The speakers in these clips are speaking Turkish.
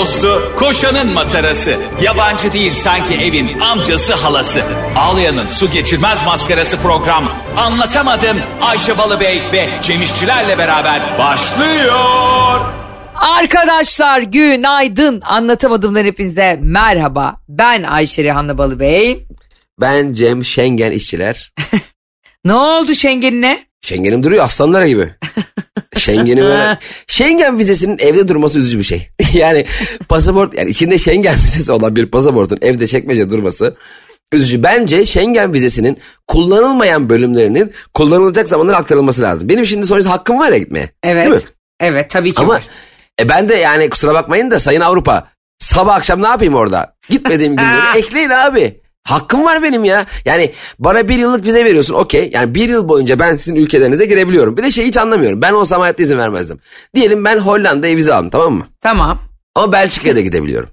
dostu, koşanın matarası. Yabancı değil sanki evin amcası halası. Ağlayan'ın su geçirmez maskarası program. Anlatamadım Ayşe Balıbey ve Cemişçilerle beraber başlıyor. Arkadaşlar günaydın. Anlatamadığımdan hepinize merhaba. Ben Ayşe Rihanna Balıbey. Ben Cem Şengen işçiler. Ne oldu Şengen'ine? Şengen'im duruyor aslanlara gibi. Şengen'i böyle... Şengen vizesinin evde durması üzücü bir şey. yani pasaport yani içinde Şengen vizesi olan bir pasaportun evde çekmece durması üzücü. Bence Schengen vizesinin kullanılmayan bölümlerinin kullanılacak zamanlar aktarılması lazım. Benim şimdi sonuçta hakkım var ya gitmeye. Evet. Değil mi? Evet tabii ki Ama var. e ben de yani kusura bakmayın da Sayın Avrupa sabah akşam ne yapayım orada? Gitmediğim günleri ekleyin abi. Hakkım var benim ya. Yani bana bir yıllık vize veriyorsun okey. Yani bir yıl boyunca ben sizin ülkelerinize girebiliyorum. Bir de şey hiç anlamıyorum. Ben olsam hayatta izin vermezdim. Diyelim ben Hollanda'ya vize aldım tamam mı? Tamam. Ama Belçika'ya da gidebiliyorum.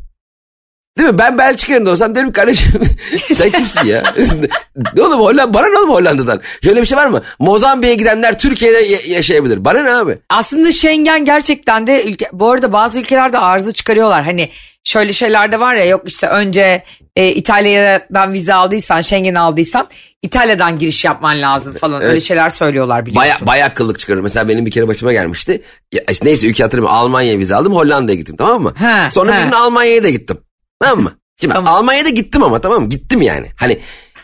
Değil mi? Ben Belçika yerinde olsam derim kardeşim sen kimsin ya? ne oğlum Hollanda, bana ne oğlum Hollanda'dan? Şöyle bir şey var mı? Mozambik'e gidenler Türkiye'de ya- yaşayabilir. Bana ne abi? Aslında Schengen gerçekten de ülke, bu arada bazı ülkelerde arıza çıkarıyorlar. Hani şöyle şeyler de var ya yok işte önce e, İtalya'dan vize aldıysan Schengen aldıysan İtalya'dan giriş yapman lazım falan öyle Evet. şeyler söylüyorlar biliyorsun. Baya, baya kıllık çıkarır. Mesela benim bir kere başıma gelmişti. Ya, işte neyse ülke hatırlamıyorum. Almanya'ya vize aldım. Hollanda'ya gittim tamam mı? He, Sonra he. bir gün Almanya'ya da gittim. Tamam mı? Şimdi Tamam. Almanya'da gittim ama tamam mı? Gittim yani. Hani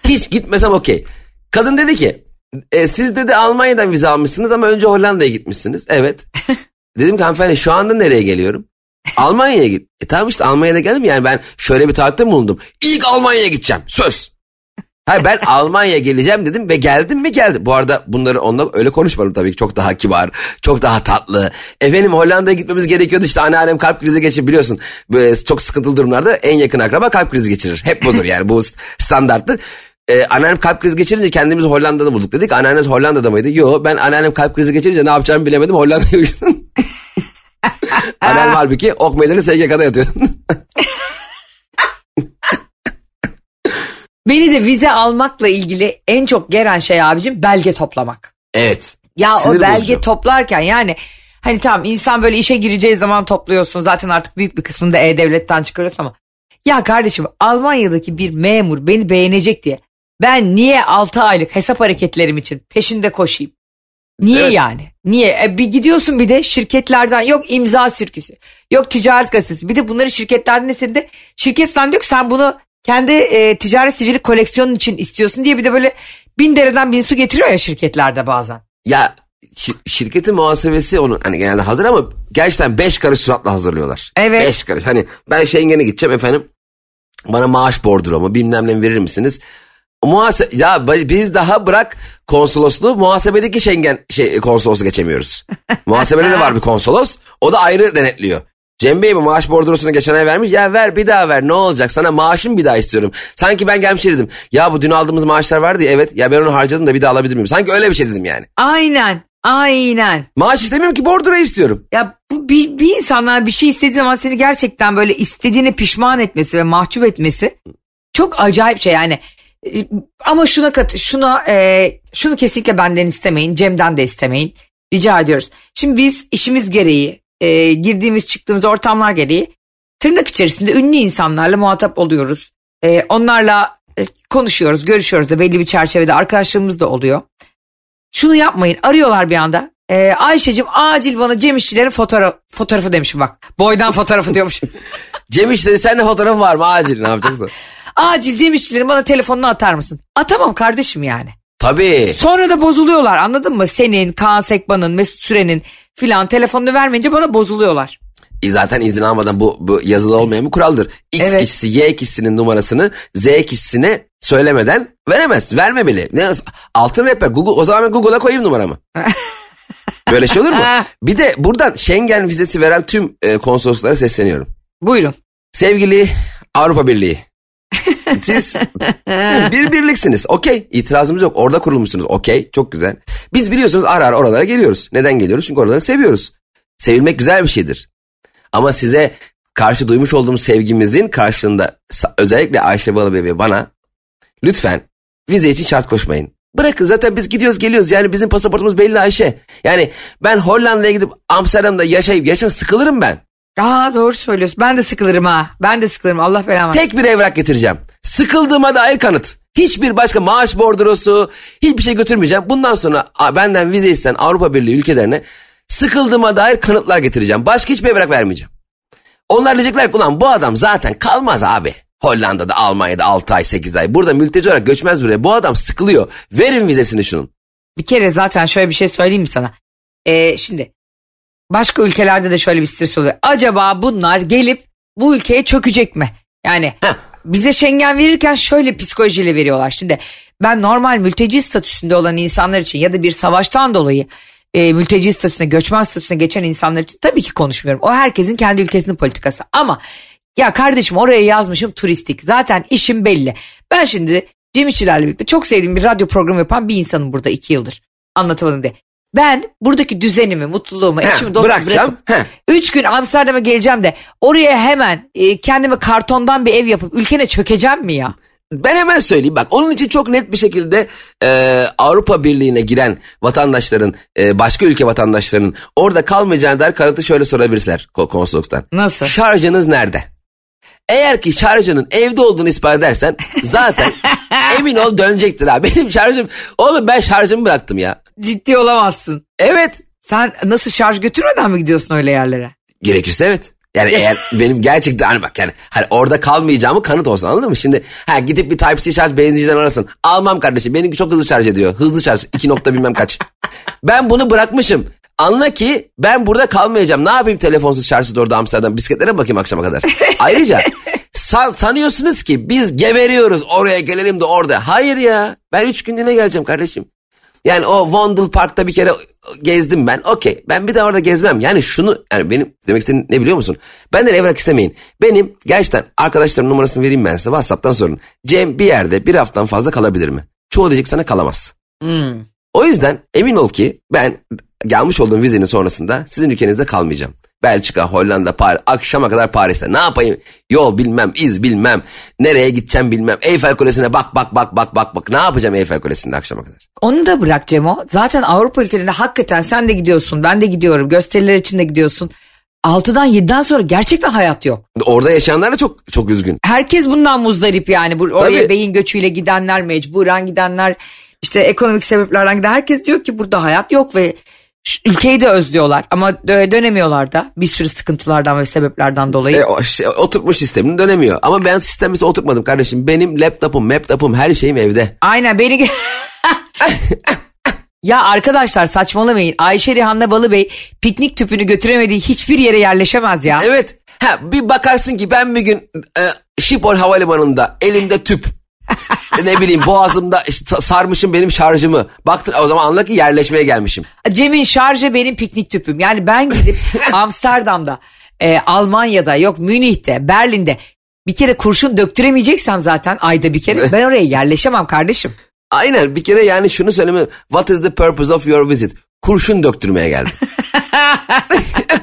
hiç gitmesem okey. Kadın dedi ki e, siz dedi Almanya'dan vize almışsınız ama önce Hollanda'ya gitmişsiniz. Evet. Dedim ki hanımefendi şu anda nereye geliyorum? Almanya'ya git. E tamam işte Almanya'da geldim yani ben şöyle bir taahhütte bulundum. İlk Almanya'ya gideceğim. Söz. Hayır ben Almanya'ya geleceğim dedim ve geldim mi geldim. Bu arada bunları onunla öyle konuşmadım tabii ki çok daha kibar, çok daha tatlı. Efendim Hollanda'ya gitmemiz gerekiyordu işte anneannem kalp krizi geçirip biliyorsun. Böyle çok sıkıntılı durumlarda en yakın akraba kalp krizi geçirir. Hep budur yani bu standarttır. Ee, anneannem kalp krizi geçirince kendimizi Hollanda'da bulduk dedik. Anneanneniz Hollanda'da mıydı? Yok ben anneannem kalp krizi geçirince ne yapacağımı bilemedim Hollanda'ya uçtum. anneannem halbuki ok meydanı SGK'da yatıyor. Beni de vize almakla ilgili en çok gelen şey abicim belge toplamak. evet. Ya Sinir o belge bozucu. toplarken yani hani tamam insan böyle işe gireceği zaman topluyorsun. Zaten artık büyük bir kısmını da E-Devlet'ten çıkarıyorsun ama. Ya kardeşim Almanya'daki bir memur beni beğenecek diye ben niye 6 aylık hesap hareketlerim için peşinde koşayım? Niye Evet. yani? Niye? E, bir gidiyorsun bir de şirketlerden yok imza sirküsü, yok ticaret gazetesi. Bir de bunları şirketlerden istediğinde şirket sana diyor ki sen bunu kendi e, ticaret sicili koleksiyonun için istiyorsun diye bir de böyle bin dereden bin su getiriyor ya şirketlerde bazen. Ya şir- şirketin muhasebesi onun hani genelde hazır ama gerçekten beş karış suratla hazırlıyorlar. Evet. Beş karış. Hani ben Schengen'e gideceğim efendim. Bana maaş bordromu bilmem ne verir misiniz? Muhase ya biz daha bırak konsolosluğu muhasebedeki Schengen şey konsolosu geçemiyoruz. Muhasebede de var bir konsolos. O da ayrı denetliyor. Cem Bey mi maaş bordrosunu geçen ay vermiş? Ya ver bir daha ver ne olacak sana maaşım bir daha istiyorum. Sanki ben gelmiş şey dedim. Ya bu dün aldığımız maaşlar vardı ya evet ya ben onu harcadım da bir daha alabilir miyim? Sanki öyle bir şey dedim yani. Aynen. Aynen. Maaş istemiyorum ki bordro istiyorum. Ya bu bir, bir insanlar bir şey istediği zaman seni gerçekten böyle istediğine pişman etmesi ve mahcup etmesi çok acayip şey yani. E, Ama şuna kat şuna e, şunu kesinlikle benden istemeyin, Cem'den de istemeyin. Rica ediyoruz. Şimdi biz işimiz gereği, e, girdiğimiz çıktığımız ortamlar gereği tırnak içerisinde ünlü insanlarla muhatap oluyoruz. E, onlarla e, konuşuyoruz, görüşüyoruz da belli bir çerçevede arkadaşlığımız da oluyor. Şunu yapmayın. Arıyorlar bir anda. Ee, Ayşe'cim acil bana Cem İşçilerin fotoğraf, fotoğrafı demişim bak. Boydan fotoğrafı diyormuşum. Cem işte sende fotoğrafı var mı acil ne yapacaksın? acil Cem İşçilerin bana telefonunu atar mısın? Atamam kardeşim yani. Tabii. Sonra da bozuluyorlar anladın mı? Senin, Kaan Sekban'ın, Mesut Süren'in filan telefonunu vermeyince bana bozuluyorlar. E Zaten izin almadan bu, bu yazılı olmayan bir kuraldır. X Evet. kişisi Y kişisinin numarasını Z kişisine söylemeden veremez. Vermemeli. Ne, altın rehber. Google, o zaman ben Google'a koyayım numaramı. Böyle şey olur mu? Bir de buradan Schengen vizesi veren tüm e, konsoloslara sesleniyorum. Buyurun. Sevgili Avrupa Birliği. Siz bir birliksiniz. Okey. İtirazımız yok. Orada kurulmuşsunuz. Okey. Çok güzel. Biz biliyorsunuz ara ara oralara geliyoruz. Neden geliyoruz? Çünkü oraları seviyoruz. Sevilmek güzel bir şeydir. Ama size karşı duymuş olduğumuz sevgimizin karşılığında özellikle Ayşe Balıbey ve bana lütfen vize için şart koşmayın. Bırakın zaten biz gidiyoruz geliyoruz yani bizim pasaportumuz belli Ayşe. Yani ben Hollanda'ya gidip Amsterdam'da yaşayıp yaşam sıkılırım ben. Aa doğru söylüyorsun. Ben de sıkılırım ha. Ben de sıkılırım. Allah belamı. Tek bir evrak getireceğim. Sıkıldığıma dair kanıt. Hiçbir başka maaş bordrosu hiçbir şey götürmeyeceğim. Bundan sonra benden vize isten Avrupa Birliği ülkelerine sıkıldığıma dair kanıtlar getireceğim. Başka hiçbir evrak vermeyeceğim. Onlar diyecekler ki ulan bu adam zaten kalmaz abi. Hollanda'da, Almanya'da 6 ay, 8 ay. Burada mülteci olarak göçmez buraya. Bu adam sıkılıyor. Verin vizesini şunun. Bir kere zaten şöyle bir şey söyleyeyim mi sana? Ee, şimdi başka ülkelerde de şöyle bir stres oluyor. Acaba bunlar gelip bu ülkeye çökecek mi? Yani Heh. bize Schengen verirken şöyle psikolojiyle veriyorlar. Şimdi ben normal mülteci statüsünde olan insanlar için ya da bir savaştan dolayı e, mülteci statüsüne, göçmen statüsüne geçen insanlar için tabii ki konuşmuyorum. O herkesin kendi ülkesinin politikası. Ama ya kardeşim oraya yazmışım turistik. Zaten işim belli. Ben şimdi Cem İşçilerle birlikte çok sevdiğim bir radyo programı yapan bir insanım burada iki yıldır. Anlatamadım diye. Ben buradaki düzenimi, mutluluğumu, Heh, eşimi, dostumu bırakacağım. bırakıp üç gün Amsterdam'a geleceğim de oraya hemen e, kendime kartondan bir ev yapıp ülkene çökeceğim mi ya? Ben hemen söyleyeyim bak onun için çok net bir şekilde e, Avrupa Birliği'ne giren vatandaşların e, başka ülke vatandaşlarının orada kalmayacağına dair kanıtı şöyle sorabilirler ko- konsolosluktan. Nasıl? Şarjınız nerede? Eğer ki şarjının evde olduğunu ispat edersen zaten emin ol dönecektir ha. Benim şarjım oğlum ben şarjımı bıraktım ya. Ciddi olamazsın. Evet Sen nasıl şarj götürmeden mi gidiyorsun öyle yerlere? gerekirse evet. Yani eğer benim gerçekten hani bak yani hani orada kalmayacağımı kanıt olsun anladın mı? Şimdi ha gidip bir Type-C şarj benzinciden arasın. Almam kardeşim benimki çok hızlı şarj ediyor. Hızlı şarj 2 nokta bilmem kaç. ben bunu bırakmışım. Anla ki ben burada kalmayacağım. Ne yapayım telefonsuz şarjsız orada Amsterdam bisikletlere bakayım akşama kadar? Ayrıca san- sanıyorsunuz ki biz geberiyoruz oraya gelelim de orada. Hayır ya ben 3 günlüğüne geleceğim kardeşim. Yani o Vondel Park'ta bir kere gezdim ben. Okey. Ben bir daha orada gezmem. Yani şunu yani benim demek istediğim ne biliyor musun? Benden evrak istemeyin. Benim gerçekten arkadaşlarımın numarasını vereyim ben size. WhatsApp'tan sorun. Cem bir yerde bir haftadan fazla kalabilir mi? Çoğu diyecek sana kalamaz. Hmm. O yüzden emin ol ki ben gelmiş olduğum vizenin sonrasında sizin ülkenizde kalmayacağım. Belçika, Hollanda, Paris, akşama kadar Paris'te. Ne yapayım? Yol bilmem, iz bilmem, nereye gideceğim bilmem. Eyfel Kulesi'ne bak bak bak bak bak bak. Ne yapacağım Eyfel Kulesi'nde akşama kadar? Onu da bırak Cemo. Zaten Avrupa ülkelerinde hakikaten sen de gidiyorsun. Ben de gidiyorum. Gösteriler için de gidiyorsun. 6'dan 7'den sonra gerçekten hayat yok. Orada yaşayanlar da çok çok üzgün. Herkes bundan muzdarip yani. Bu, oraya Tabii. beyin göçüyle gidenler, mecburen gidenler, işte ekonomik sebeplerden giden. Herkes diyor ki burada hayat yok ve ülkeyi de özlüyorlar. Ama dö- dönemiyorlar da bir sürü sıkıntılardan ve sebeplerden dolayı. E, o şey, oturtmuş sistemin dönemiyor. Ama ben sistemimize oturtmadım kardeşim. Benim laptopum, laptopum her şeyim evde. Aynen beni... ya arkadaşlar saçmalamayın. Ayşe Rihanna Balıbey piknik tüpünü götüremediği hiçbir yere yerleşemez ya. Evet. Ha, bir bakarsın ki ben bir gün e, Schiphol Havalimanı'nda elimde tüp. Ne bileyim boğazımda işte sarmışım benim şarjımı. Baktın o zaman anla ki yerleşmeye gelmişim. Cem'in şarjı benim piknik tüpüm. Yani ben gidip Amsterdam'da, e, Almanya'da, yok Münih'te, Berlin'de bir kere kurşun döktüremeyeceksem zaten ayda bir kere ben oraya yerleşemem kardeşim. Aynen bir kere yani şunu söyleme. What is the purpose of your visit? Kurşun döktürmeye geldim.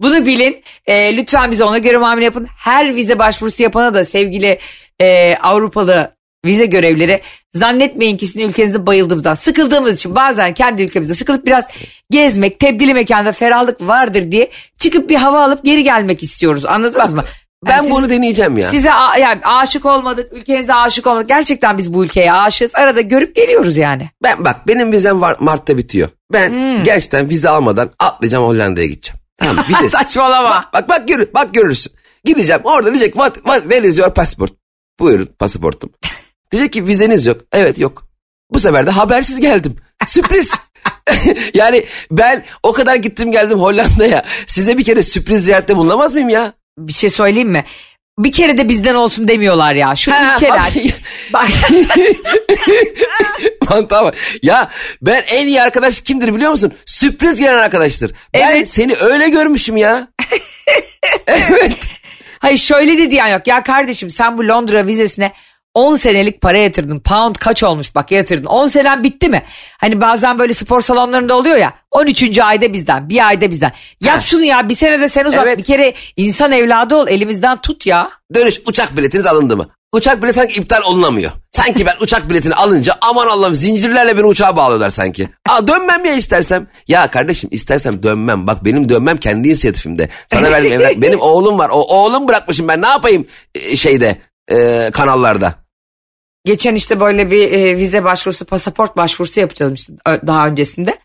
Bunu bilin. E, lütfen bize ona göre muamele yapın. Her vize başvurusu yapana da sevgili e, Avrupalı vize görevlileri zannetmeyin ki sizin ülkenize bayıldığımızdan sıkıldığımız için bazen kendi ülkemizde sıkılıp biraz gezmek tebdili mekanda ferahlık vardır diye çıkıp bir hava alıp geri gelmek istiyoruz anladınız mı? Ben Yani siz- bunu deneyeceğim ya. Size a- yani aşık olmadık, ülkenize aşık olmadık. Gerçekten biz bu ülkeye aşığız. Arada görüp geliyoruz yani. Ben bak benim vizem var Mart'ta bitiyor. Ben Hmm. gerçekten vize almadan atlayacağım Hollanda'ya gideceğim. Tamam vizesiz. Saçmalama. Bak bak bak, görür, bak görürsün. Gideceğim orada diyecek what, what, where is your passport? Buyurun pasaportum. diyecek ki vizeniz yok. Evet yok. Bu sefer de habersiz geldim. Sürpriz. yani ben o kadar gittim geldim Hollanda'ya. Size bir kere sürpriz ziyarette bulunamaz mıyım ya? Bir şey söyleyeyim mi? Bir kere de bizden olsun demiyorlar ya. Şu Ha, ülkeler. abi. Bak, Mantığa bak. Ya ben en iyi arkadaş kimdir biliyor musun? Sürpriz gelen arkadaştır. Ben Evet. seni öyle görmüşüm ya. hayır şöyle de diyen yok. Ya kardeşim sen bu Londra vizesine 10 senelik para yatırdın. Pound kaç olmuş bak yatırdın. 10 senen bitti mi? Hani bazen böyle spor salonlarında oluyor ya. 13. ayda bizden, bir ayda bizden. Yap şunu ya bir senede sen uzat. Evet. Bir kere insan evladı ol elimizden tut ya. Dönüş uçak biletiniz alındı mı? Uçak bileti sanki iptal olunamıyor. Sanki ben uçak biletini alınca aman Allah'ım zincirlerle beni uçağa bağlıyorlar sanki. Aa dönmem ya istersem. Ya kardeşim istersem dönmem. Bak benim dönmem kendi inisiyatifimde. Sana verdiğim evrak benim oğlum var. O oğlum bırakmışım ben ne yapayım e, şeyde e, kanallarda. Geçen işte böyle bir e, vize başvurusu, pasaport başvurusu yapacağım işte daha öncesinde.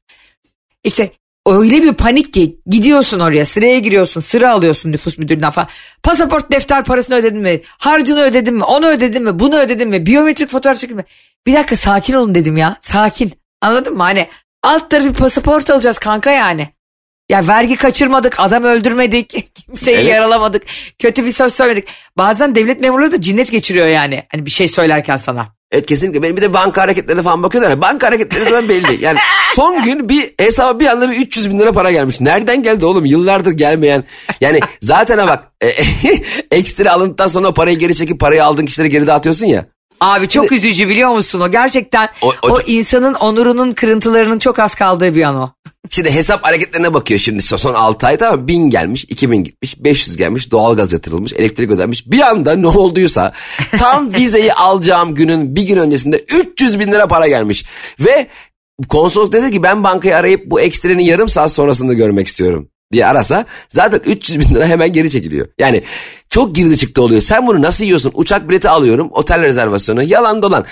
İşte öyle bir panik ki gidiyorsun oraya sıraya giriyorsun sıra alıyorsun nüfus müdürlüğünden falan. Pasaport defter parasını ödedin mi? Harcını ödedin mi? Onu ödedin mi? Bunu ödedin mi? Biyometrik fotoğraf çekin mi? Bir dakika sakin olun dedim ya sakin. Anladın mı? Hani alt tarafı pasaport alacağız kanka yani. Ya vergi kaçırmadık, adam öldürmedik, kimseyi Evet. yaralamadık, kötü bir söz söylemedik. Bazen devlet memurları da cinnet geçiriyor yani. Hani bir şey söylerken sana. Evet kesinlikle. Benim bir de banka hareketlerine falan bakıyorlar. ya, Banka hareketleri zaman belli. Yani son gün bir hesaba bir anda bir 300 bin lira para gelmiş. Nereden geldi oğlum? Yıllardır gelmeyen. Yani zaten ha bak e, ekstra alındıktan sonra parayı geri çekip parayı aldığın kişilere geri dağıtıyorsun ya. Abi çok üzücü biliyor musun o? Gerçekten o, O- o- insanın onurunun kırıntılarının çok az kaldığı bir an o. Şimdi hesap hareketlerine bakıyor şimdi son, son 6 ay tamam 1000 gelmiş 2000 gitmiş 500 gelmiş doğalgaz yatırılmış elektrik ödenmiş bir anda ne olduysa tam vizeyi alacağım günün bir gün öncesinde 300 bin lira para gelmiş ve konsolos dese ki ben bankayı arayıp bu ekstrenin yarım saat sonrasında görmek istiyorum diye arasa zaten 300 bin lira hemen geri çekiliyor. Yani çok girdi çıktı oluyor. Sen bunu nasıl yiyorsun? Uçak bileti alıyorum, otel rezervasyonu, yalan dolan.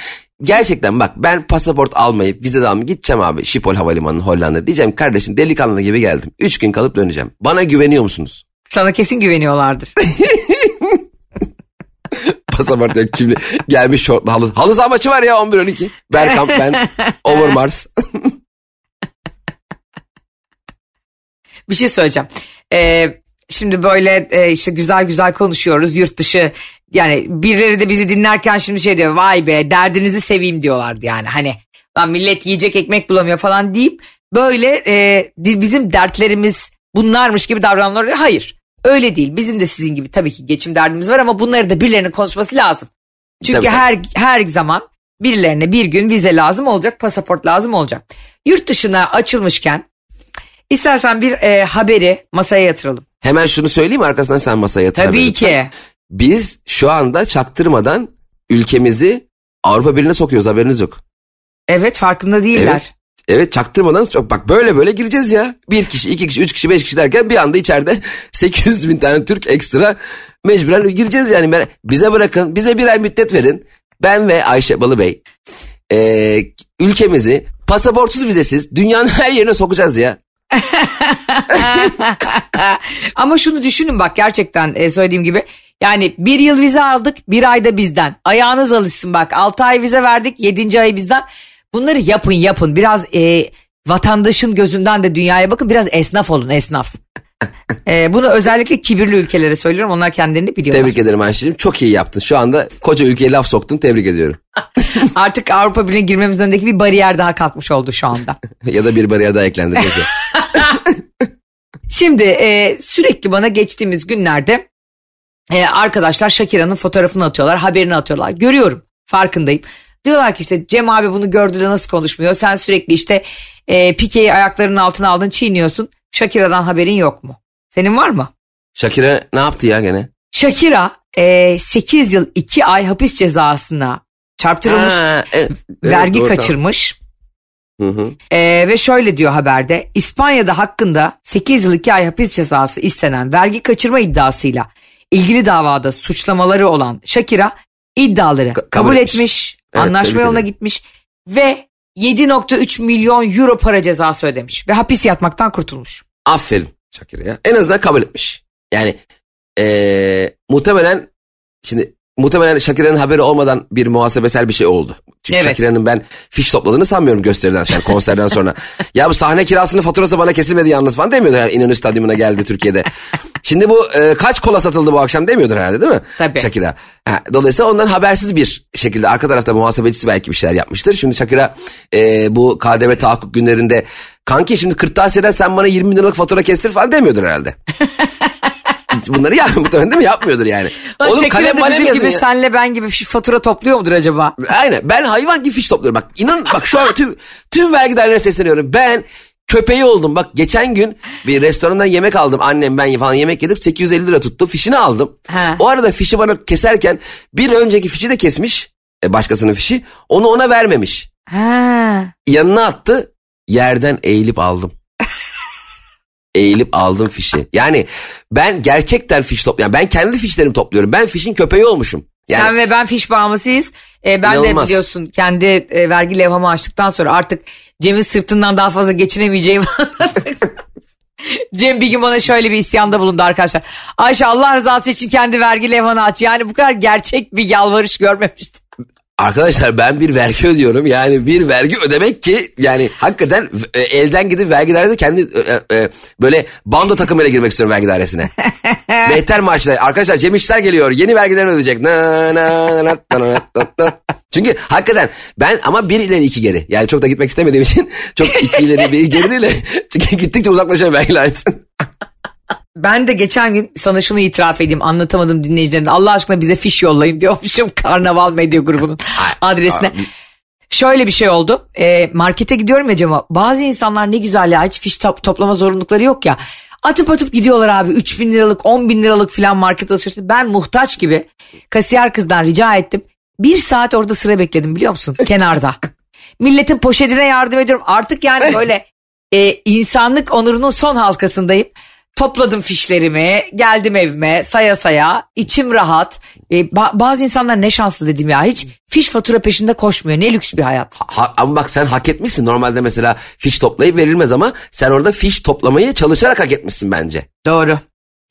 Gerçekten bak ben pasaport almayıp vize de almayıp gideceğim abi Schiphol Havalimanı Hollanda. Diyeceğim kardeşim delikanlı gibi geldim. 3 gün kalıp döneceğim. Bana güveniyor musunuz? Sana kesin güveniyorlardır. Pasaport yok kimli gelmiş şortlu halı. Halı saha maçı var ya 11-12. Bergkamp ben Overmars. bir şey söyleyeceğim. Ee, şimdi böyle e, işte güzel güzel konuşuyoruz yurt dışı. Yani birileri de bizi dinlerken şimdi şey diyor vay be derdinizi seveyim diyorlardı yani hani lan millet yiyecek ekmek bulamıyor falan deyip böyle e, bizim dertlerimiz bunlarmış gibi davranıyorlar. Hayır öyle değil bizim de sizin gibi tabii ki geçim derdimiz var ama bunları da birilerinin konuşması lazım. Çünkü Tabii. her her zaman birilerine bir gün vize lazım olacak, pasaport lazım olacak. Yurt dışına açılmışken istersen bir e, haberi masaya yatıralım. Hemen şunu söyleyeyim arkasından sen masaya yatır. Tabii ki. Biz şu anda çaktırmadan ülkemizi Avrupa Birliği'ne sokuyoruz haberiniz yok. Evet farkında değiller. Evet. Evet çaktırmadan bak böyle böyle gireceğiz ya. Bir kişi, iki kişi, üç kişi, beş kişi derken bir anda içeride 800 bin tane Türk ekstra mecburen gireceğiz yani. Bize bırakın, bize bir ay müddet verin. Ben ve Ayşe Balıbey e, ülkemizi pasaportsuz vizesiz dünyanın her yerine sokacağız ya. Ama şunu düşünün bak gerçekten e, söylediğim gibi. Yani bir yıl vize aldık bir ayda bizden. Ayağınız alışsın bak 6 ay vize verdik 7. ay bizden. Bunları yapın yapın biraz e, vatandaşın gözünden de dünyaya bakın biraz esnaf olun esnaf. E, bunu özellikle kibirli ülkelere söylüyorum onlar kendilerini biliyorlar. Tebrik ederim Ayşe'cim çok iyi yaptın. Şu anda koca ülkeye laf soktun tebrik ediyorum. Artık Avrupa Birliği'ne girmemizin önündeki bir bariyer daha kalkmış oldu şu anda. ya da bir bariyer daha eklendi. Şimdi e, sürekli bana geçtiğimiz günlerde e, arkadaşlar Shakira'nın fotoğrafını atıyorlar, haberini atıyorlar. Görüyorum, farkındayım. Diyorlar ki işte Cem abi bunu gördü de nasıl konuşmuyor? Sen sürekli işte e, Pike'yi ayaklarının altına aldın çiğniyorsun. Shakira'dan haberin yok mu? Senin var mı? Shakira ne yaptı ya gene? Shakira e, 8 yıl 2 ay hapis cezasına çarptırılmış, Ha, evet, evet, vergi doğru, kaçırmış. tamam. Hı hı. Ee, ve şöyle diyor haberde İspanya'da hakkında 8 yıl 2 ay hapis cezası istenen vergi kaçırma iddiasıyla ilgili davada suçlamaları olan Shakira iddiaları Ka- kabul, kabul etmiş. etmiş, Evet, anlaşma yoluna gitmiş ve 7.3 milyon euro para cezası ödemiş ve hapis yatmaktan kurtulmuş. Aferin Shakira ya. En azından kabul etmiş. Yani eee, muhtemelen şimdi muhtemelen Shakira'nın haberi olmadan bir muhasebesel bir şey oldu. Çünkü Evet. Shakira'nın ben fiş topladığını sanmıyorum gösteriden yani konserden sonra. ya bu sahne kirasının faturası bana kesilmedi yalnız falan demiyordu yani İnönü Stadyumuna geldi Türkiye'de. Şimdi bu e, kaç kola satıldı bu akşam demiyordur herhalde değil mi? Tabii. Shakira. Ha, dolayısıyla ondan habersiz bir şekilde arka tarafta muhasebecisi belki bir şeyler yapmıştır. Şimdi Shakira e, bu KDV tahakkuk günlerinde kanki şimdi kırtasiyeden sen bana 20 bin liralık fatura kestir falan demiyordur herhalde. Bunları ya, muhtemelen değil mi? Yapmıyordur yani. Lan Oğlum kalem malem yazın gibi ya. senle ben gibi fatura topluyor mudur acaba? Aynen ben hayvan gibi fiş topluyorum. Bak inan bak şu an tüm, tüm vergi dairelerine sesleniyorum. Ben köpeği oldum. Bak geçen gün bir restorandan yemek aldım. Annem ben falan yemek yedik. 850 lira tuttu. Fişini aldım. Ha. O arada fişi bana keserken bir önceki fişi de kesmiş. e, Başkasının fişi. Onu ona vermemiş. Ha. Yanına attı. Yerden eğilip aldım. Eğilip aldım fişi. Yani ben gerçekten fiş topluyorum. Ben kendi fişlerimi topluyorum. Ben fişin köpeği olmuşum. Yani Sen ve ben fiş bağımlısıyız. Ee, ben de İnanılmaz. biliyorsun kendi e, vergi levhamı açtıktan sonra artık Cem'in sırtından daha fazla geçinemeyeceğim. Cem bir gün bana şöyle bir isyanda bulundu arkadaşlar. Ayşe Allah rızası için kendi vergi levhanı aç. Yani bu kadar gerçek bir yalvarış görmemiştim. Arkadaşlar ben bir vergi ödüyorum. Yani bir vergi ödemek ki yani hakikaten e, elden gidip vergi dairesine kendi e, e, böyle bando takımıyla girmek istiyorum vergi dairesine. Mehter maaşla. Arkadaşlar Cem İşler geliyor. Yeni vergilerini ödeyecek. Na, na, na, na, na, na, na. Çünkü hakikaten ben ama bir ileri iki geri. Yani çok da gitmek istemediğim için çok iki ileri bir geri değil. de Gittikçe uzaklaşıyorum vergi dairesinden. Ben de geçen gün sana şunu itiraf edeyim anlatamadım dinleyicilerine. Allah aşkına bize fiş yollayın diyormuşum Karnaval Medya grubunun adresine. Şöyle bir şey oldu. E, markete gidiyorum ya Cema. Bazı insanlar ne güzel ya hiç fiş top- toplama zorunlulukları yok ya. Atıp atıp gidiyorlar abi 3 bin liralık 10 bin liralık filan market alışverişi. Ben muhtaç gibi kasiyer kızdan rica ettim. Bir saat orada sıra bekledim biliyor musun kenarda. Milletin poşetine yardım ediyorum. Artık yani böyle e, insanlık onurunun son halkasındayım. Topladım fişlerimi, geldim evime saya saya, içim rahat. E, ba- bazı insanlar ne şanslı dedim ya hiç fiş fatura peşinde koşmuyor. Ne lüks bir hayat. Ha- ama bak sen hak etmişsin. Normalde mesela fiş toplayıp verilmez ama sen orada fiş toplamayı çalışarak hak etmişsin bence. Doğru.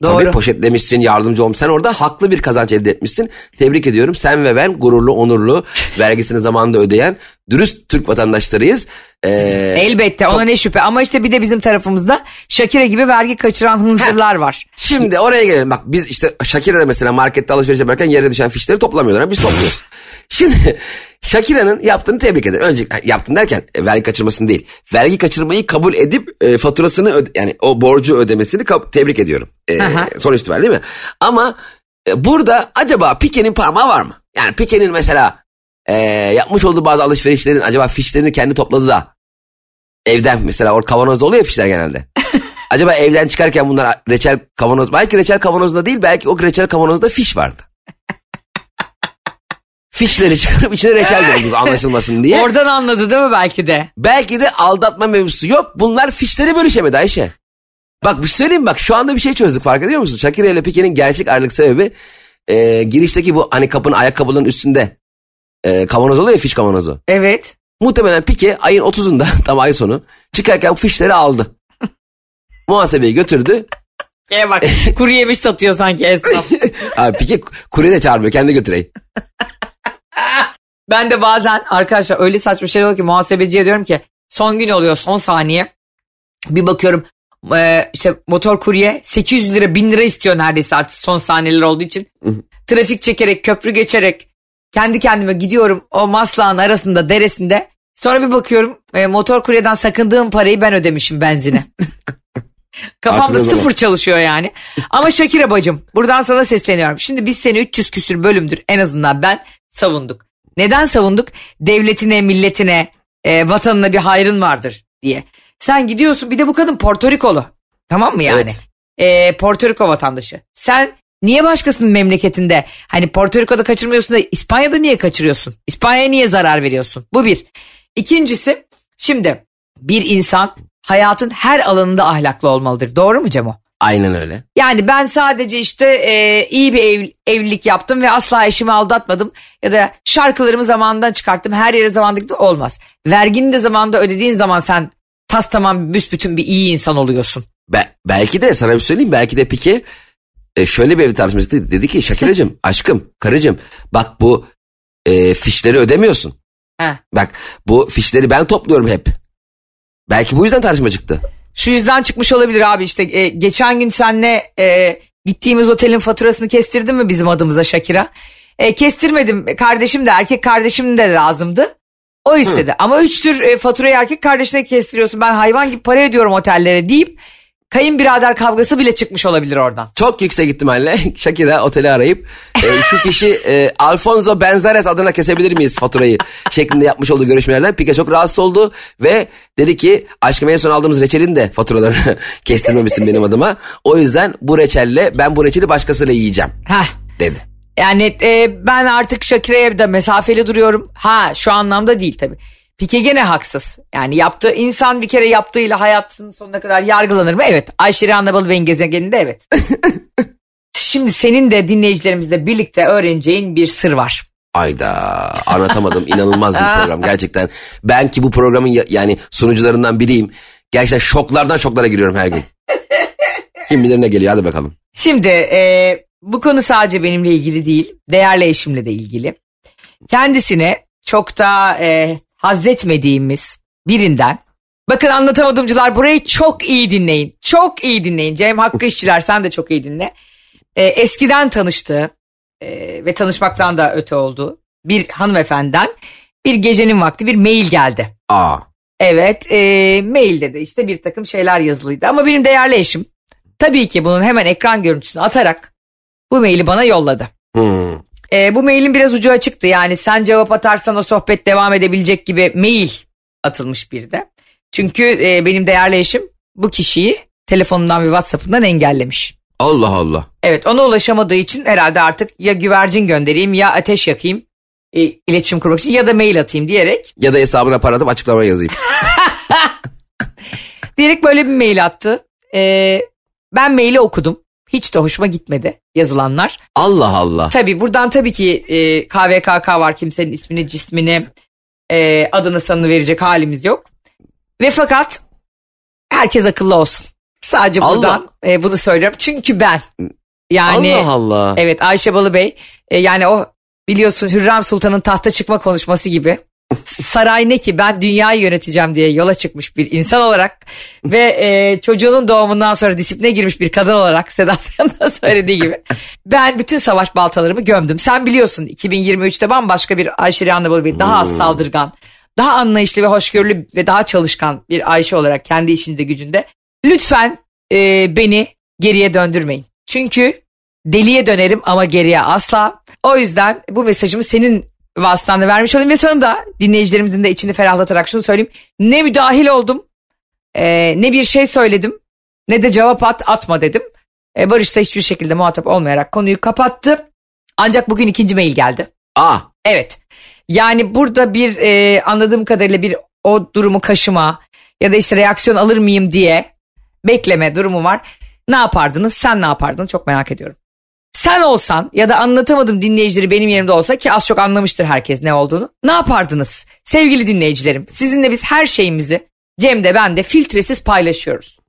Doğru. Tabii poşetlemişsin, yardımcı olmuşsun. Sen orada haklı bir kazanç elde etmişsin. Tebrik ediyorum. Sen ve ben gururlu, onurlu, vergisini zamanında ödeyen dürüst Türk vatandaşlarıyız. Ee, Elbette ona ne şüphe ama işte bir de bizim tarafımızda Şakira gibi vergi kaçıran hınzırlar var. Şimdi oraya gelelim. Bak biz işte Shakira'da mesela markette alışveriş yaparken yere düşen fişleri toplamıyorlar. Biz topluyoruz. Şimdi Shakira'nın yaptığını tebrik ederim. Önce yaptın derken e, vergi kaçırmasını değil. Vergi kaçırmayı kabul edip e, faturasını öde- yani o borcu ödemesini tebrik ediyorum. E, Aha. son itibariyle değil mi? Ama e, burada acaba Pike'nin parmağı var mı? Yani Pike'nin mesela e, yapmış olduğu bazı alışverişlerin acaba fişlerini kendi topladı da evden mesela o kavanozda oluyor ya fişler genelde. Acaba evden çıkarken bunlar reçel kavanoz belki reçel kavanozunda değil belki o reçel kavanozda fiş vardı. Fişleri çıkarıp içine reçel doldurdu anlaşılmasın diye. Oradan anladı değil mi belki de? Belki de aldatma mevzusu yok. Bunlar fişleri bölüşemedi Ayşe. Bak bir şey söyleyeyim bak şu anda bir şey çözdük fark ediyor musun? Shakira ile Pike'nin gerçek ayrılık sebebi e, girişteki bu hani kapının ayakkabının üstünde e, kavanoz oluyor ya fiş kavanozu. Evet. Muhtemelen Pike ayın 30'unda tam ay sonu çıkarken fişleri aldı. Muhasebeye götürdü. E bak kuru yemiş satıyor sanki esnaf. Abi Pike kurye de çağırmıyor kendi götüreyim. Ben de bazen arkadaşlar öyle saçma şey oluyor ki muhasebeciye diyorum ki son gün oluyor son saniye. Bir bakıyorum e, işte motor kurye 800 lira 1000 lira istiyor neredeyse artık son saniyeler olduğu için. Trafik çekerek köprü geçerek kendi kendime gidiyorum o maslağın arasında deresinde. Sonra bir bakıyorum e, motor kuryeden sakındığım parayı ben ödemişim benzine. Kafamda sıfır çalışıyor yani. Ama Şakira bacım buradan sana sesleniyorum. Şimdi biz seni 300 küsür bölümdür en azından ben savunduk. Neden savunduk? Devletine, milletine, e, vatanına bir hayrın vardır diye. Sen gidiyorsun bir de bu kadın Porto Rikolu. Tamam mı yani? Evet. E, Porto Riko vatandaşı. Sen niye başkasının memleketinde hani Porto Riko'da kaçırmıyorsun da İspanya'da niye kaçırıyorsun? İspanya'ya niye zarar veriyorsun? Bu bir. İkincisi şimdi bir insan hayatın her alanında ahlaklı olmalıdır. Doğru mu Cemo? Aynen öyle. Yani ben sadece işte e, iyi bir ev- evlilik yaptım ve asla eşimi aldatmadım. Ya da şarkılarımı zamanında çıkarttım. Her yere zamanında. Olmaz. Vergini de zamanında ödediğin zaman sen tas tamam büsbütün bir iyi insan oluyorsun. Be- belki de sana bir söyleyeyim belki de Pike e, şöyle bir ev tartışması dedi ki Şakiracığım aşkım karıcığım bak bu e, fişleri ödemiyorsun. Heh. Bak bu fişleri ben topluyorum hep. Belki bu yüzden tartışma çıktı. Şu yüzden çıkmış olabilir abi işte e, geçen gün senle e, gittiğimiz otelin faturasını kestirdin mi bizim adımıza Şakira? E, kestirmedim kardeşim de erkek kardeşim de lazımdı. O istedi ama üç tür e, faturayı erkek kardeşine kestiriyorsun ben hayvan gibi para ödüyorum otellere deyip kayınbirader kavgası bile çıkmış olabilir oradan. Çok yüksek ihtimalle Shakira oteli arayıp e, şu fişi e, Alfonso Benzares adına kesebilir miyiz faturayı şeklinde yapmış olduğu görüşmelerden Pike çok rahatsız oldu ve dedi ki aşkım en son aldığımız reçelin de faturalarını kestirmemişsin benim adıma. O yüzden bu reçelle ben bu reçeli başkasıyla yiyeceğim Heh. dedi. Yani e, ben artık Shakira'ya da mesafeli duruyorum. Ha şu anlamda değil tabii. Pike gene haksız. Yani yaptığı insan bir kere yaptığıyla hayatının sonuna kadar yargılanır mı? Evet. Ayşe Rihanna Balıbey'in gezegeninde evet. Şimdi senin de dinleyicilerimizle birlikte öğreneceğin bir sır var. Ayda anlatamadım inanılmaz bir program gerçekten. Ben ki bu programın ya- yani sunucularından biriyim. Gerçekten şoklardan şoklara giriyorum her gün. Kim bilir ne geliyor hadi bakalım. Şimdi e, bu konu sadece benimle ilgili değil. Değerli eşimle de ilgili. Kendisine çok da e, haz etmediğimiz birinden. Bakın anlatamadımcılar burayı çok iyi dinleyin. Çok iyi dinleyin. Cem Hakkı işçiler sen de çok iyi dinle. E, eskiden tanıştığı e, ve tanışmaktan da öte oldu bir hanımefendiden bir gecenin vakti bir mail geldi. Aa Evet e, mailde de işte bir takım şeyler yazılıydı ama benim değerli eşim tabii ki bunun hemen ekran görüntüsünü atarak bu maili bana yolladı. hmm. E, bu mailin biraz ucu açıktı yani sen cevap atarsan o sohbet devam edebilecek gibi mail atılmış bir de. Çünkü e, benim değerli eşim bu kişiyi telefonundan ve WhatsApp'ından engellemiş. Allah Allah. Evet ona ulaşamadığı için herhalde artık ya güvercin göndereyim ya ateş yakayım e, iletişim kurmak için ya da mail atayım diyerek Ya da hesabına para atıp açıklamaya yazayım. Diyerek böyle bir mail attı. Ee, ben maili okudum. Hiç de hoşuma gitmedi yazılanlar. Allah Allah. Tabii buradan tabii ki e, KVKK var. Kimsenin ismini, cismini, e, adını sanını verecek halimiz yok. Ve fakat herkes akıllı olsun. Sadece Allah. buradan e, bunu söylüyorum. Çünkü ben yani Allah Allah. evet Ayşe Balıbey e, yani o biliyorsun Hürrem Sultan'ın tahta çıkma konuşması gibi. Saray ne ki ben dünyayı yöneteceğim diye yola çıkmış bir insan olarak ve e, çocuğunun doğumundan sonra disipline girmiş bir kadın olarak Seda Sayan'ın söylediği gibi ben bütün savaş baltalarımı gömdüm. Sen biliyorsun 2023'te bambaşka bir Ayşe Rihanna Balıbey daha az saldırgan, daha anlayışlı ve hoşgörülü ve daha çalışkan bir Ayşe olarak kendi işinde gücünde lütfen e, beni geriye döndürmeyin. Çünkü deliye dönerim ama geriye asla. O yüzden bu mesajımı senin vasıtanla vermiş olayım ve sana da dinleyicilerimizin de içini ferahlatarak şunu söyleyeyim. Ne müdahil oldum e, ne bir şey söyledim ne de cevap at atma dedim. E, Barış da hiçbir şekilde muhatap olmayarak konuyu kapattı. Ancak bugün ikinci mail geldi. Aa Evet. Yani burada bir e, anladığım kadarıyla bir o durumu kaşıma ya da işte reaksiyon alır mıyım diye bekleme durumu var. Ne yapardınız? Sen ne yapardın? Çok merak ediyorum. Sen olsan ya da anlatamadım dinleyicileri benim yerimde olsa ki az çok anlamıştır herkes ne olduğunu. Ne yapardınız? Sevgili dinleyicilerim sizinle biz her şeyimizi Cem de ben de filtresiz paylaşıyoruz.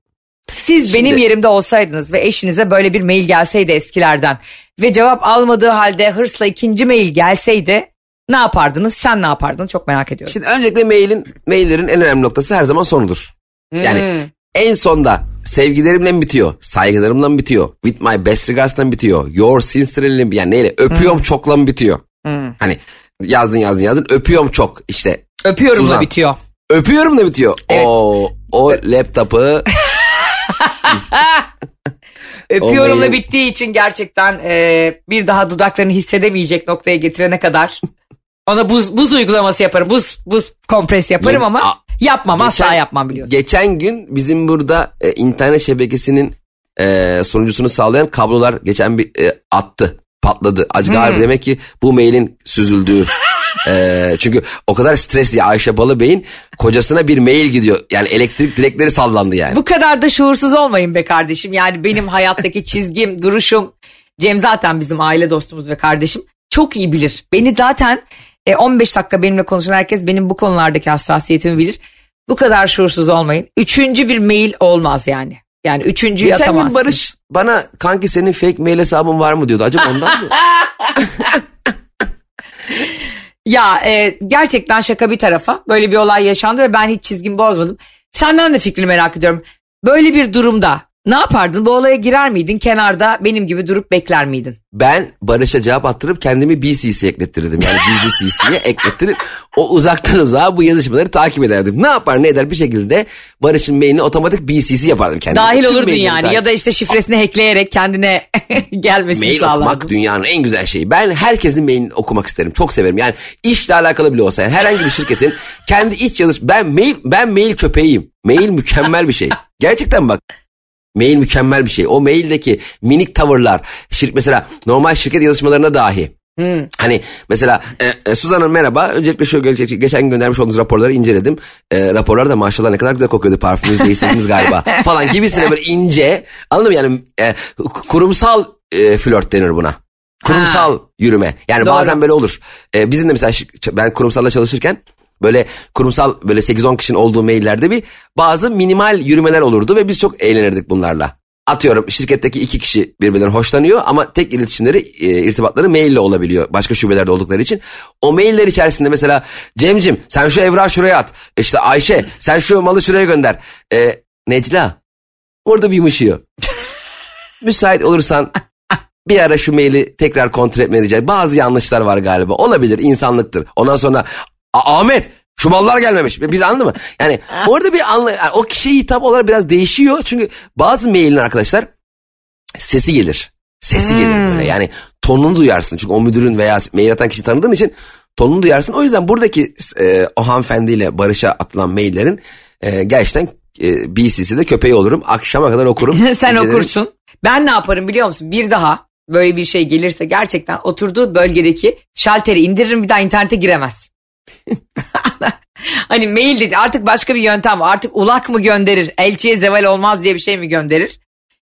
Siz Şimdi- benim yerimde olsaydınız ve eşinize böyle bir mail gelseydi eskilerden ve cevap almadığı halde hırsla ikinci mail gelseydi ne yapardınız? Sen ne yapardın? Çok merak ediyorum. şimdi öncelikle mailin maillerin en önemli noktası her zaman sonudur. Yani Hmm. en sonda sevgilerimle mi bitiyor? Saygılarımla mı bitiyor? With my best regards'la mı bitiyor? Your sincerely mi? Yani neyle? Öpüyorum çokla mı bitiyor? Hmm. Hani yazdın yazdın yazdın öpüyorum çok işte. Öpüyorum da Suzan. bitiyor. Öpüyorum da bitiyor. Evet. O o laptopu Öpüyorum da bittiği için gerçekten e, bir daha dudaklarını hissedemeyecek noktaya getirene kadar ona buz buz uygulaması yaparım. Buz buz kompres yaparım Ya- ama Yapmam asla Geçen- yapmam biliyorsun. Geçen gün bizim burada e, internet şebekesinin e, sunucusunu sağlayan kablolar geçen bir e, attı. Patladı. Acı galiba Hmm. demek ki bu mailin süzüldüğü. e, çünkü o kadar stresli Ayşe Balıbey'in kocasına bir mail gidiyor. Yani elektrik direkleri sallandı yani. Bu kadar da şuursuz olmayın be kardeşim. Yani benim hayattaki çizgim, duruşum. Cem zaten bizim aile dostumuz ve kardeşim. Çok iyi bilir. Beni zaten e, 15 dakika benimle konuşan herkes benim bu konulardaki hassasiyetimi bilir. Bu kadar şuursuz olmayın. Üçüncü bir mail olmaz yani. Yani üçüncüyü Geçen gün atamazsın. Barış bana kanki senin fake mail hesabın var mı diyordu. Acaba ondan mı? Ya e, gerçekten şaka bir tarafa böyle bir olay yaşandı ve ben hiç çizgimi bozmadım. Senden de fikrini merak ediyorum. Böyle bir durumda Ne yapardın? Bu olaya girer miydin? Kenarda benim gibi durup bekler miydin? Ben Barış'a cevap attırıp kendimi BCC eklettirirdim. Yani gizli CC'ye eklettirip o uzaktan uzağa bu yazışmaları takip ederdim. Ne yapar ne eder bir şekilde Barış'ın mailini otomatik BCC yapardım kendime. Dahil Tüm olurdun yani takip- ya da işte şifresini hackleyerek kendine gelmesini Mail sağlardın. okumak dünyanın en güzel şeyi. Ben herkesin mailini okumak isterim. Çok severim. Yani işle alakalı bile olsa yani herhangi bir şirketin kendi iç yazış ben mail ben mail köpeğiyim. Mail mükemmel bir şey. Gerçekten bak. Mail mükemmel bir şey. O maildeki minik tavırlar. Şir, mesela normal şirket yazışmalarına dahi. Hani mesela e, e, Suzan Hanım merhaba. Öncelikle şu ge- geçen gün göndermiş olduğunuz raporları inceledim. E, raporlar da maşallah ne kadar güzel kokuyordu parfümünüzü değiştirdiniz galiba falan gibisine böyle ince. Anladın mı yani e, kurumsal e, flört denir buna. Kurumsal yürüme. Yani Doğru. bazen böyle olur. E, bizim de mesela ben kurumsalla çalışırken böyle kurumsal böyle 8-10 kişinin olduğu maillerde bir bazı minimal yürümeler olurdu ve biz çok eğlenirdik bunlarla. Atıyorum şirketteki iki kişi birbirinden hoşlanıyor ama tek iletişimleri, e, irtibatları maille olabiliyor. Başka şubelerde oldukları için. O mailler içerisinde mesela Cemcim sen şu evrağı şuraya at. İşte Ayşe sen şu malı şuraya gönder. E, Necla orada bir yumuşuyor. Müsait olursan bir ara şu maili tekrar kontrol rica Bazı yanlışlar var galiba. Olabilir insanlıktır. Ondan sonra "A- Ahmet şu mallar gelmemiş. Bir anladın mı? Yani orada bir anla, yani o kişiye hitap olarak biraz değişiyor. Çünkü bazı mailin arkadaşlar sesi gelir. Sesi gelir böyle yani tonunu duyarsın. Çünkü o müdürün veya mail atan kişi tanıdığın için tonunu duyarsın. O yüzden buradaki e, o hanımefendiyle Barış'a atılan maillerin e, gerçekten e, BCC'de köpeği olurum. Akşama kadar okurum. Sen incelerim. okursun. Ben ne yaparım biliyor musun? Bir daha böyle bir şey gelirse gerçekten oturduğu bölgedeki şalteri indiririm bir daha internete giremez. hani mail dedi artık başka bir yöntem var. Artık ulak mı gönderir? Elçiye zeval olmaz diye bir şey mi gönderir?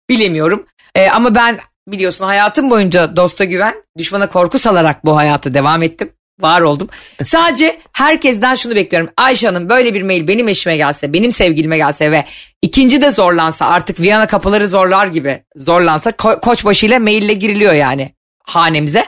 Bilemiyorum. Ee, ama ben biliyorsun hayatım boyunca dosta güven, düşmana korku salarak bu hayata devam ettim. Var oldum. Sadece herkesten şunu bekliyorum. Ayşe Hanım böyle bir mail benim eşime gelse, benim sevgilime gelse ve ikinci de zorlansa artık Viyana kapıları zorlar gibi zorlansa ko- koçbaşıyla maille giriliyor yani hanemize.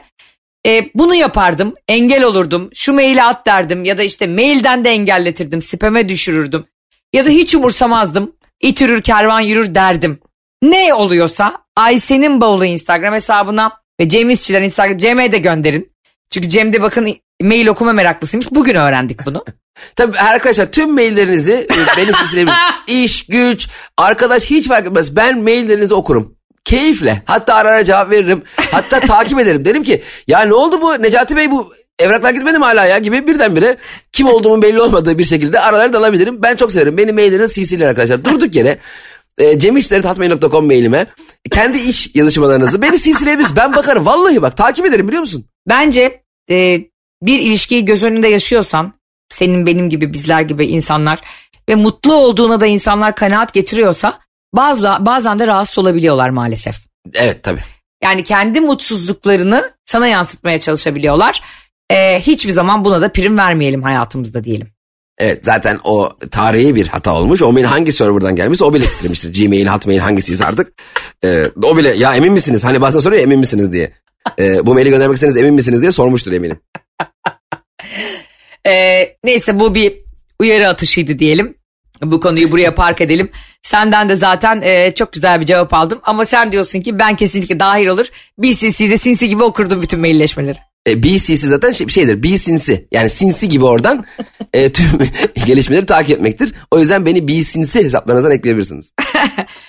E, bunu yapardım, engel olurdum, şu maili at derdim ya da işte mailden de engelletirdim, spame düşürürdüm. Ya da hiç umursamazdım, it yürür kervan yürür derdim. Ne oluyorsa Ayşe'nin bavulu Instagram hesabına ve Cem İşçiler Instagram, Cem'e de gönderin. Çünkü Cem de bakın mail okuma meraklısıymış. Bugün öğrendik bunu. Tabii arkadaşlar tüm maillerinizi e, beni silsileyebilirsiniz. İş, güç, arkadaş hiç fark etmez. Ben maillerinizi okurum. Keyifle. Hatta ara ara cevap veririm. Hatta takip ederim. Derim ki ya ne oldu bu Necati Bey bu evraklar gitmedi mi hala ya gibi birdenbire kim olduğumun belli olmadığı bir şekilde araları dalabilirim. Ben çok severim. Benim mailleriniz CC'ler arkadaşlar. Durduk yere e, cemişleri.hotmail.com mailime kendi iş yazışmalarınızı beni CC'leyebilirsiniz. Ben bakarım. Vallahi bak takip ederim biliyor musun? Bence e, bir ilişkiyi göz önünde yaşıyorsan senin benim gibi bizler gibi insanlar ve mutlu olduğuna da insanlar kanaat getiriyorsa bazı, bazen de rahatsız olabiliyorlar maalesef. Evet tabii. Yani kendi mutsuzluklarını sana yansıtmaya çalışabiliyorlar. E, hiçbir zaman buna da prim vermeyelim hayatımızda diyelim. Evet zaten o tarihi bir hata olmuş. O mail hangi serverdan gelmişse o bile istemiştir. Gmail, Hotmail hangisiyse artık. Ee, o bile ya emin misiniz? Hani bazen soruyor emin misiniz diye. Ee, bu maili göndermek istediğiniz emin misiniz diye sormuştur eminim. E, neyse bu bir uyarı atışıydı diyelim. Bu konuyu buraya park edelim. Senden de zaten e, çok güzel bir cevap aldım. Ama sen diyorsun ki ben kesinlikle dahil olur. BCC'de sinsi gibi okurdum bütün mailleşmeleri. E, BCC zaten şey, şeydir. B sinsi. Yani sinsi gibi oradan e, tüm gelişmeleri takip etmektir. O yüzden beni B sinsi hesaplarınızdan ekleyebilirsiniz.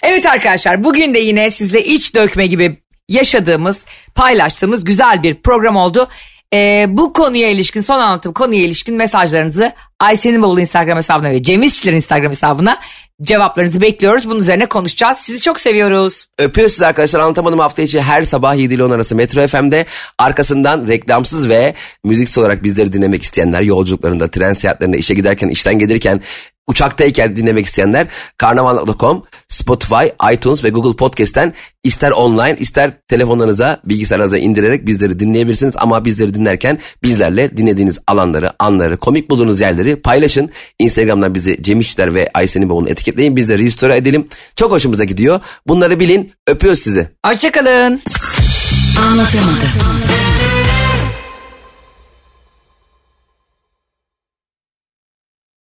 Evet arkadaşlar bugün de yine sizle iç dökme gibi yaşadığımız, paylaştığımız güzel bir program oldu. Ee, bu konuya ilişkin, son anlatım konuya ilişkin mesajlarınızı Ayşe'nin bavulu Instagram hesabına ve Cem İşçilerin Instagram hesabına cevaplarınızı bekliyoruz. Bunun üzerine konuşacağız. Sizi çok seviyoruz. Öpüyoruz sizi arkadaşlar. Anlatamadım hafta içi her sabah 7 ile 10 arası Metro FM'de. Arkasından reklamsız ve müziksiz olarak bizleri dinlemek isteyenler yolculuklarında, tren seyahatlerinde, işe giderken, işten gelirken, uçaktayken dinlemek isteyenler karnaval.com, Spotify, iTunes ve Google Podcast'ten ister online ister telefonlarınıza bilgisayarınıza indirerek bizleri dinleyebilirsiniz. Ama bizleri dinlerken bizlerle dinlediğiniz alanları, anları, komik bulduğunuz yerleri paylaşın. Instagram'dan bizi Cem İşler ve Aysen'in babunu etiketleyin. Biz de restore edelim. Çok hoşumuza gidiyor. Bunları bilin. Öpüyoruz sizi. Hoşçakalın. Anlatamadım.